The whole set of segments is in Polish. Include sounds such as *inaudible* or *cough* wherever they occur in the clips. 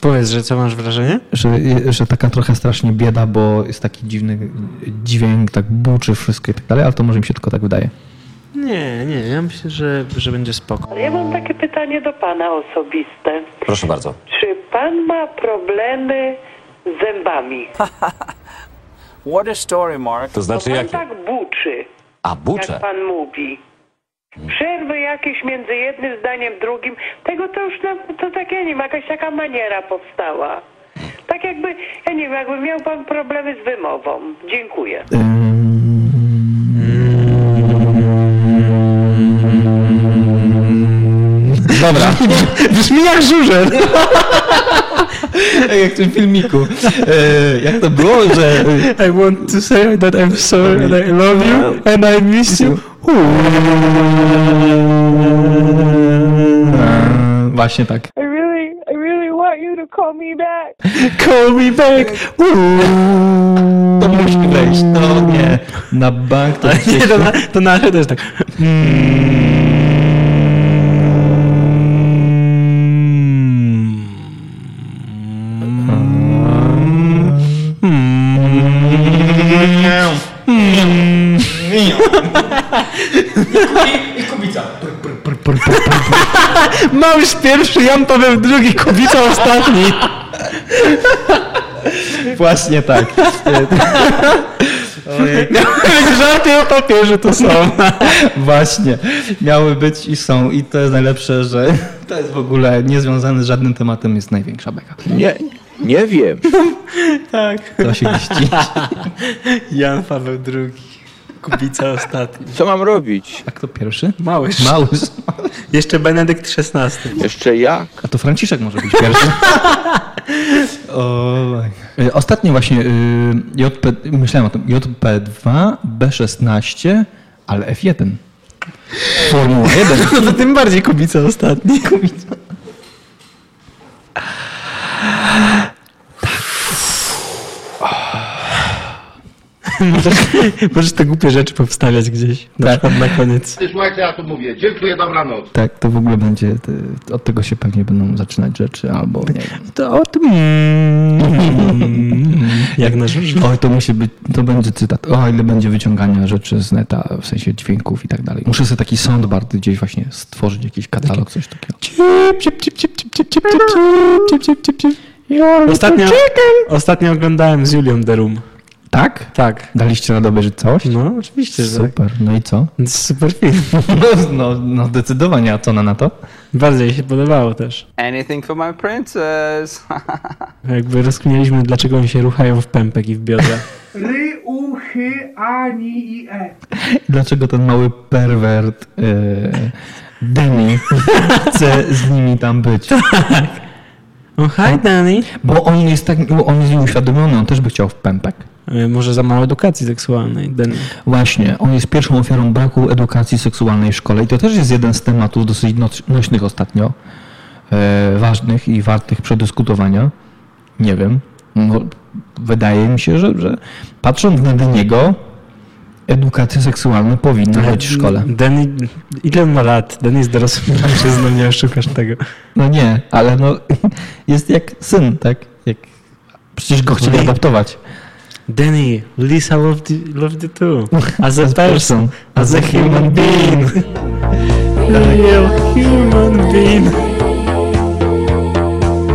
Powiedz, że co masz wrażenie? Że, że taka trochę strasznie bieda, bo jest taki dziwny dźwięk, tak buczy wszystko i tak dalej, ale to może mi się tylko tak wydaje. Nie, nie, ja myślę, że, że będzie spoko. Ja mam takie pytanie do pana osobiste. Proszę bardzo. Czy pan ma problemy z zębami? What a story, Mark. To znaczy pan jakie? tak buczy, A, jak bucze. pan mówi. Przerwy jakieś między jednym zdaniem drugim, tego to już, na, to tak, ja nie wiem, jakaś taka maniera powstała. Tak jakby, ja nie wiem, jakby miał pan problemy z wymową. Dziękuję. Dobra. Brzmi jak *laughs* *laughs* jak w tym filmiku. E, jak to było, że... I want to say that I'm sorry and I love you and I miss you. E, właśnie tak. I really, I really want you to call me back. *laughs* Call me back. To musi wejść, to nie. Na bank to *laughs* Nie, to, na, to nasze też tak. *laughs* Małysz pierwszy, Jan Paweł II, Kubica ostatni. Właśnie tak. *laughs* Żarty o papierze to są. *laughs* Właśnie. Miały być i są. I to jest najlepsze, że to jest w ogóle niezwiązane z żadnym tematem, jest największa beka. Nie, nie wiem. Tak. To się mści. Jan Paweł II, Kubica ostatni. Co mam robić? A kto pierwszy? Małysz. Małysz. Jeszcze Benedykt XVI. Jeszcze jak? A to Franciszek może być pierwszy. *laughs* Oj. Y, Ostatnio właśnie y, JP, myślałem o tym, JP2, B16, ale F1. Formuła 1. *laughs* No to tym bardziej Kubica ostatni. Możesz, możesz te głupie rzeczy powstawiać gdzieś. Na Tak. przykład na koniec. Słuchajcie, ja tu mówię. Dziękuję, dobranoc. Tak, to w ogóle będzie, y, od tego się pewnie będą zaczynać rzeczy, albo nie. To o tym. Jak na rzecz. Oj, to musi być, to będzie cytat. O, ile będzie wyciągania rzeczy z neta, w sensie dźwięków i tak dalej. Muszę sobie taki soundbar gdzieś właśnie stworzyć, jakiś katalog, coś takiego. Ostatnio, ostatnio oglądałem z Julią The Room. Tak? Tak. Daliście na obejrzeć całość? No, oczywiście, że tak. Super, no i co? Super film. *laughs* No, no, no zdecydowanie, a co na na to? Bardzo jej się podobało też. Anything for my princess. *laughs* Jakby rozkminialiśmy, dlaczego oni się ruchają w pępek i w biodra. *laughs* Ry, u, chy, a, ni i e. Dlaczego ten mały perwert e, Danny chce z nimi tam być? Oh, hi Danny. Bo on jest tak, bo on jest nieuświadomiony, on też by chciał w pępek. Y, Może za mało edukacji seksualnej. Właśnie, on jest pierwszą ofiarą braku edukacji seksualnej w szkole i to też jest jeden z tematów dosyć nośnych ostatnio, e, ważnych i wartych przedyskutowania. Nie wiem. No, wydaje mi się, że, że patrząc na niego, edukacja seksualna powinna być w szkole. Danny, ile ma lat? Danny jest dorosłym *laughs* mężczyzną, nie oszukasz tego. No nie, ale no *laughs* jest jak syn, tak? Jak, przecież go chcieli adaptować. Danny, Lisa loved loved you too. *laughs* As a As person, as a human being. *laughs* Real human being.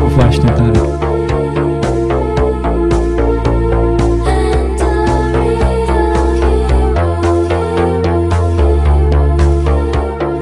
Właśnie tak.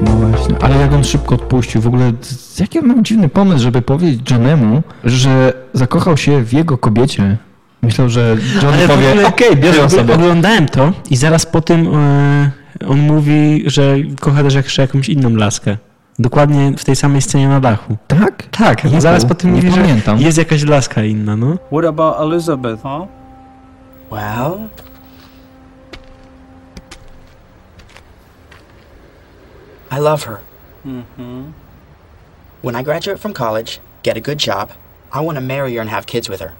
No właśnie, ale jak on szybko odpuścił, w ogóle jaki on miał dziwny pomysł, żeby powiedzieć Johnemu, że zakochał się w jego kobiecie. Myślał, że John Ale powie, ogóle- okej, w ogóle sobie. Oglądałem to i zaraz po tym e, on mówi, że kocha też jeszcze jakąś inną laskę. Dokładnie w tej samej scenie na dachu. Tak? Tak, Nie zaraz był, po tym nie mówi, że pamiętam. jest jakaś laska inna, no. What about Elizabeth, huh? Well, I love her. When I graduate from college, get a good job, I want to marry her and have kids with her.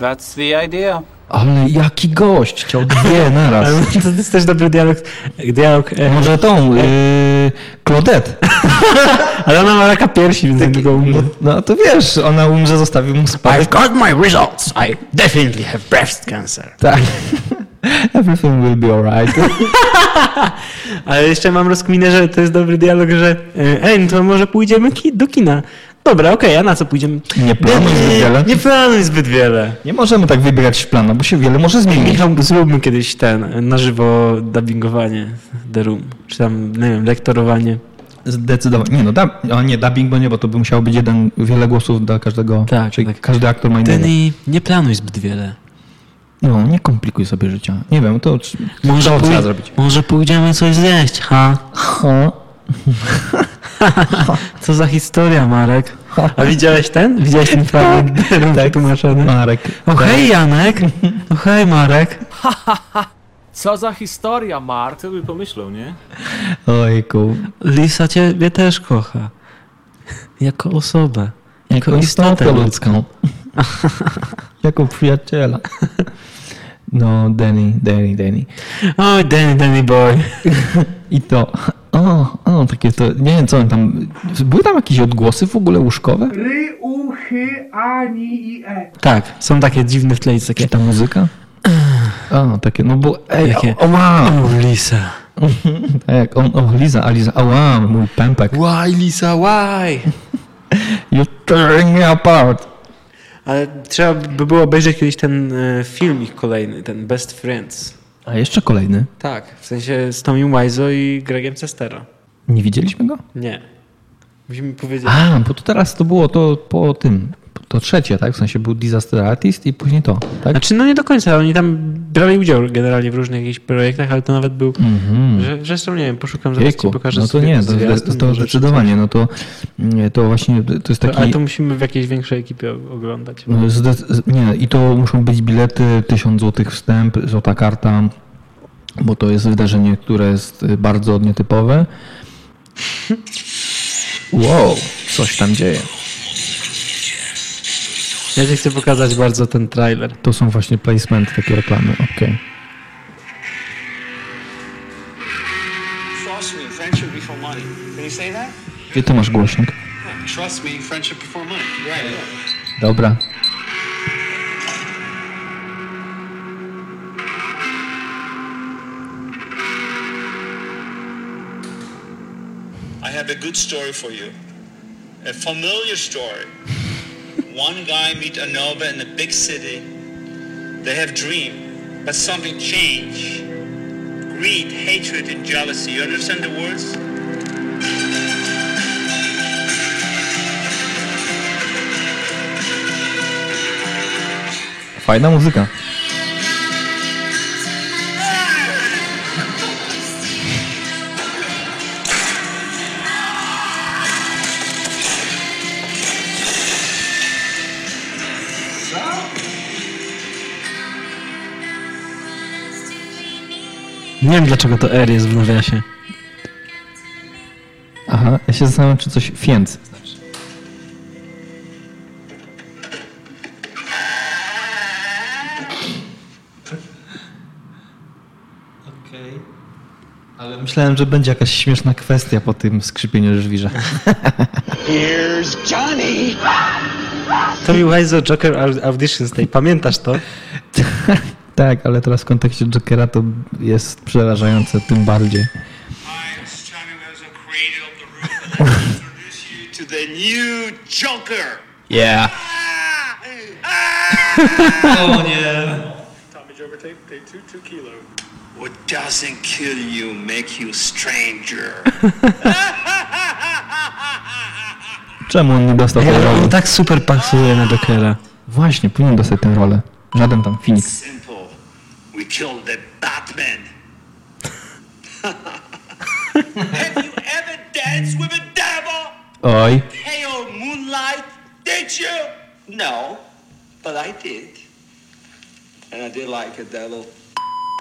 That's the idea. Ale jaki gość, chciał dwie naraz. *laughs* Ale to jest też dobry dialog. dialog e, Może tą, yy, Claudette. *laughs* ale ona ma raka piersi, więc tego umie. No to wiesz, ona umrze, zostawił mu spadek. got my results. I definitely have breast cancer. Tak. *laughs* Everything will be alright. Ale jeszcze mam rozkminę, że to jest dobry dialog, że ej, no to może pójdziemy ki- do kina. Dobra, okej, a na co pójdziemy? Nie planuj zbyt wiele. Nie planuj zbyt wiele. Nie możemy tak wybierać w planu, bo się wiele może zmienić. Michał, zróbmy kiedyś ten, na żywo dubbingowanie The Room. Czy tam, nie wiem, lektorowanie. Zdecydowanie. Nie no, dub, o nie, dubbing, bo nie, bo to by musiało być jeden, wiele głosów dla każdego. Tak, czyli tak. każdy aktor ma innego. Denny, nie planuj zbyt wiele. No, nie komplikuj sobie życia. Nie wiem, to Może, to trzeba zrobić. może pójdziemy coś zjeść, ha? *laughs* Co za historia, Marek? A widziałeś ten? Widziałeś ten fragment tak. *laughs* przetłumaczony? Marek. O hej, Janek! O hej, Marek! *laughs* Co za historia, Mark? Kto by pomyślał, nie? Ojku. Lisa ciebie też kocha. Jako osobę. Jako Jako istotę ludzką. *laughs* jako przyjaciela. No, Danny, Danny, Danny. Oj, Danny, Danny boy. I to, o, o, takie to, nie wiem co on tam, były tam jakieś odgłosy w ogóle łóżkowe? Ry, u, chy, a, ni i e. Tak, są takie dziwne w tle, jest takie... Czy ta muzyka? O, takie, no bo, ej, Jakie? o, o Lisa. *laughs* tak, on, o, Liza, a Liza, o wow, mój pępek. Why, Lisa, why? *laughs* You're tearing me apart. Ale trzeba by było obejrzeć kiedyś ten e, film ich kolejny, ten Best Friends. A jeszcze kolejny, Tak, w sensie z Tommy Wiseau i Gregiem Sestero. Nie widzieliśmy go? Nie. Musimy powiedzieć. A, bo to teraz to było to po tym, to trzecie, tak? W sensie był Disaster Artist i później to, tak? Znaczy, no nie do końca, oni tam brali udział generalnie w różnych jakichś projektach, ale to nawet był. Mhm. Że, zresztą nie wiem, poszukam, zaraz ci Jejku, pokażę no to nie, to, to, to zdecydowanie, no to, nie, to właśnie, to jest taki... Ale to musimy w jakiejś większej ekipie oglądać. No, nie, i to muszą być bilety, 1000 zł wstęp, złota karta, bo to jest wydarzenie, które jest bardzo nietypowe. Wow, coś tam dzieje. Ja ci chcę pokazać bardzo ten trailer. To są właśnie placement, takie reklamy, okej. Gdzie ty masz głośnik? Dobra. Have a good story for you. A familiar story. *laughs* One guy meet Anova in a big city. They have dream, but something change. Greed, hatred, and jealousy. You understand the words? Fajna muzyka. Nie wiem dlaczego to R jest w nawiasie. Aha, ja się zastanawiam, czy coś fięc. Okej. Ale myślałem, że będzie jakaś śmieszna kwestia po tym skrzypieniu żwirza. Here's Johnny! Tommy Wiseau Joker Au- Auditions Day. Pamiętasz to? *laughs* tak, ale teraz w kontekście Jokera to jest przerażające tym bardziej. Hi, this is Johnny Wiseau, creator of the room. I'd like to introduce you to the new Joker. Yeah. Tommy Joker tape, tape two, two kilo. What doesn't kill you make you stranger. *laughs* Czemu on nie dostał tej roli? on tak super pasuje na Jokera. Właśnie, powinien dostać tę rolę. Żaden tam Phoenix. Simple. We killed the Batman. *laughs* Have you ever danced with a devil? Oj. Pale moonlight? Did you? No, but I did. And I did like a devil.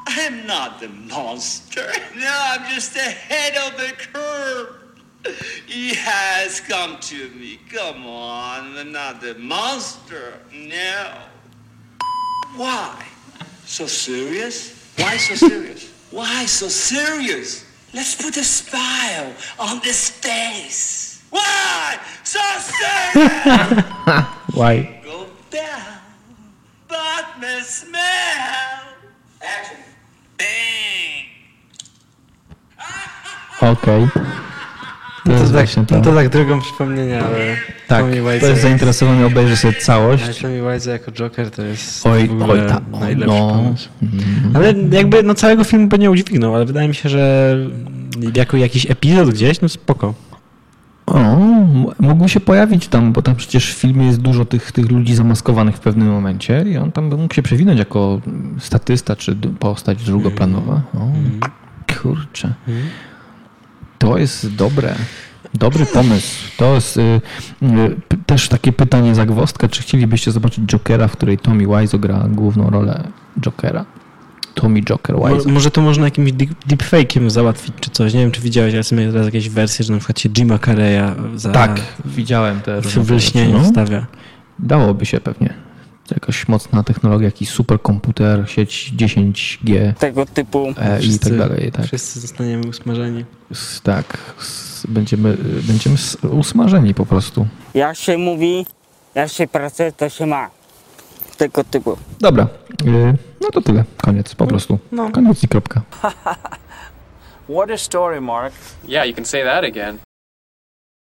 I'm not the monster. *laughs* No, I'm just the head of the curve. He has come to me. Come on, I'm not the monster. No. Why? So serious? Why so serious? *laughs* Why so serious? Let's put a smile on this face. Why so serious? *laughs* Why? Go down, but me smell. Action. Bang. Okej. To To, jest tak, właśnie to. no to tak drogą przypomnienia, ale Tak, Tommy to jest zainteresowany, obejrzy sobie ale całość. Tommy Wiseau jako Joker to jest Oj, oj, ta, najlepszy no. pomysł. Ale jakby no całego filmu by nie udźwignął, ale wydaje mi się, że jako jakiś epizod gdzieś, no spoko. O, m- mógłby się pojawić tam, bo tam przecież w filmie jest dużo tych, tych ludzi zamaskowanych w pewnym momencie i on tam by mógł się przewinąć jako statysta czy postać drugoplanowa. O, kurczę. To jest dobre. Dobry pomysł. To jest y, y, też takie pytanie zagwozdka, czy chcielibyście zobaczyć Jokera, w której Tommy Wiseau gra główną rolę Jokera? Tommy Joker Mo, Wiseau. może to można jakimś deep- deepfake'iem załatwić czy coś. Nie wiem, czy widziałeś, ale są teraz jakieś wersje, że na przykład się Jima Carreya za Tak, widziałem te w wylśnieniu. No. wstawia. Dałoby się pewnie. Jakaś mocna technologia, jakiś superkomputer, sieć 10G Tego typu. e, i tak dalej. Tak, Wszyscy zostaniemy usmażeni. S- tak s- będziemy, będziemy s- usmażeni po prostu. Jak się mówi, jak się pracuje, to się ma. Tego typu. Dobra, y, no to tyle. Koniec, po prostu. no. Koniec i kropka. *laughs* What a story, Mark. Yeah, you can say that again.